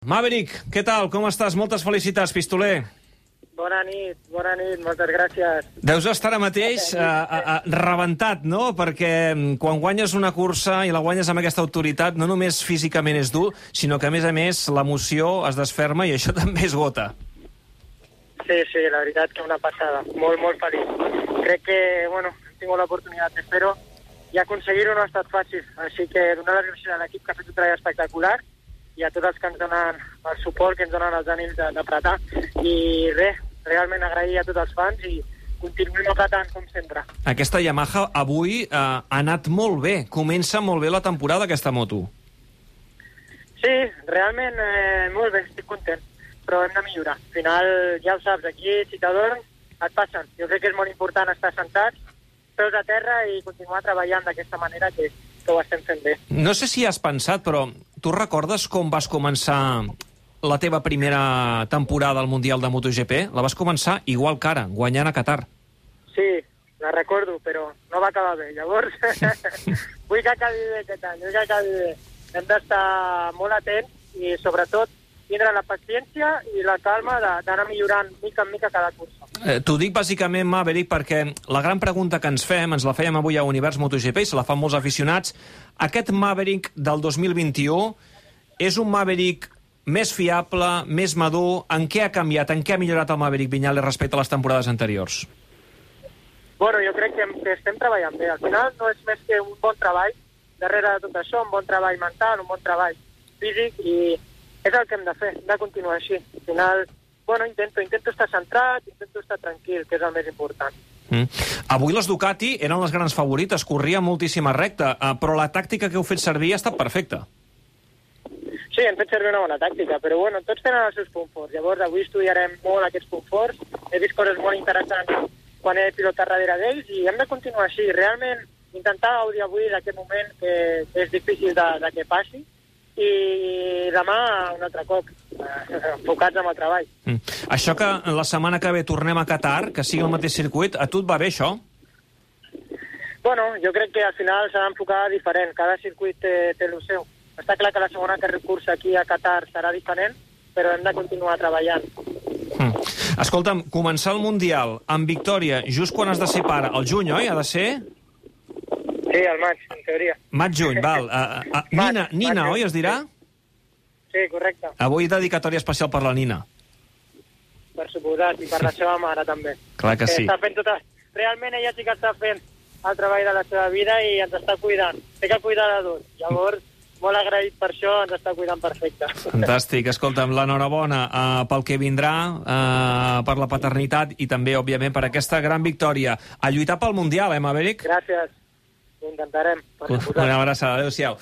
Maverick, què tal? Com estàs? Moltes felicitats, pistoler. Bona nit, bona nit, moltes gràcies. Deus estar ara mateix uh, uh, uh, rebentat, no? Perquè mm, quan guanyes una cursa i la guanyes amb aquesta autoritat, no només físicament és dur, sinó que, a més a més, l'emoció es desferma i això també és gota. Sí, sí, la veritat que una passada. Molt, molt feliç. Crec que, bueno, hem tingut l'oportunitat fer-ho i aconseguir-ho no ha estat fàcil. Així que donar les gràcies a l'equip que ha fet un treball espectacular i a tots els que ens donen el suport, que ens donen els ànims de- d'apretar. I res, realment agrair a tots els fans i continuem apretant com sempre. Aquesta Yamaha avui uh, ha anat molt bé. Comença molt bé la temporada, aquesta moto. Sí, realment eh, molt bé, estic content, però hem de millorar. Al final, ja ho saps, aquí si t'adorms et passen. Jo crec que és molt important estar sentats, peus a terra i continuar treballant d'aquesta manera que, que ho estem fent bé. No sé si has pensat, però tu recordes com vas començar la teva primera temporada al Mundial de MotoGP? La vas començar igual que ara, guanyant a Qatar. Sí, la recordo, però no va acabar bé. Llavors, vull que acabi bé aquest any, vull que acabi bé. Hem d'estar molt atents i, sobretot, tindre la paciència i la calma d'anar millorant mica en mica cada cursa. Eh, T'ho dic bàsicament, Maverick, perquè la gran pregunta que ens fem, ens la fèiem avui a Univers MotoGP i se la fan molts aficionats, aquest Maverick del 2021 és un Maverick més fiable, més madur? En què ha canviat, en què ha millorat el Maverick Viñales respecte a les temporades anteriors? Bueno, jo crec que, que estem treballant bé. Al final no és més que un bon treball darrere de tot això, un bon treball mental, un bon treball físic i és el que hem de fer, hem de continuar així. Al final, bueno, intento, intento estar centrat, intento estar tranquil, que és el més important. Mm. Avui les Ducati eren les grans favorites, corria moltíssima recta, eh, però la tàctica que heu fet servir ha estat perfecta. Sí, hem fet servir una bona tàctica, però bueno, tots tenen els seus punts forts. Llavors, avui estudiarem molt aquests punts forts. He vist coses molt interessants quan he pilotat darrere d'ells i hem de continuar així. Realment, intentar gaudir avui d'aquest moment que, que és difícil de, de que passi i demà un altre cop, eh, enfocats amb el treball. Mm. Això que la setmana que ve tornem a Qatar, que sigui el mateix circuit, a tu et va bé això? Bueno, jo crec que al final s'ha d'enfocar diferent. Cada circuit té, té el seu. Està clar que la segona cursa aquí a Qatar serà diferent, però hem de continuar treballant. Mm. Escolta'm, començar el Mundial amb victòria just quan has de ser pare, el juny, oi? Ha de ser? Sí, al maig, en teoria. Maig-juny, val. Uh, uh, Nina, Maig, Nina, maig, oi, es dirà? Sí, correcte. Avui dedicatòria especial per la Nina. Per suposat, i per la seva mare també. Clar que sí. Està fent tota... Realment ella sí que està fent el treball de la seva vida i ens està cuidant. Té que cuidar de. Llavors, molt agraït per això, ens està cuidant perfecte. Fantàstic. Escolta'm, l'enhorabona uh, pel que vindrà, uh, per la paternitat i també, òbviament, per aquesta gran victòria. A lluitar pel Mundial, eh, Maverick? Gràcies. Ho intentarem. Una abraçada. Adéu-siau.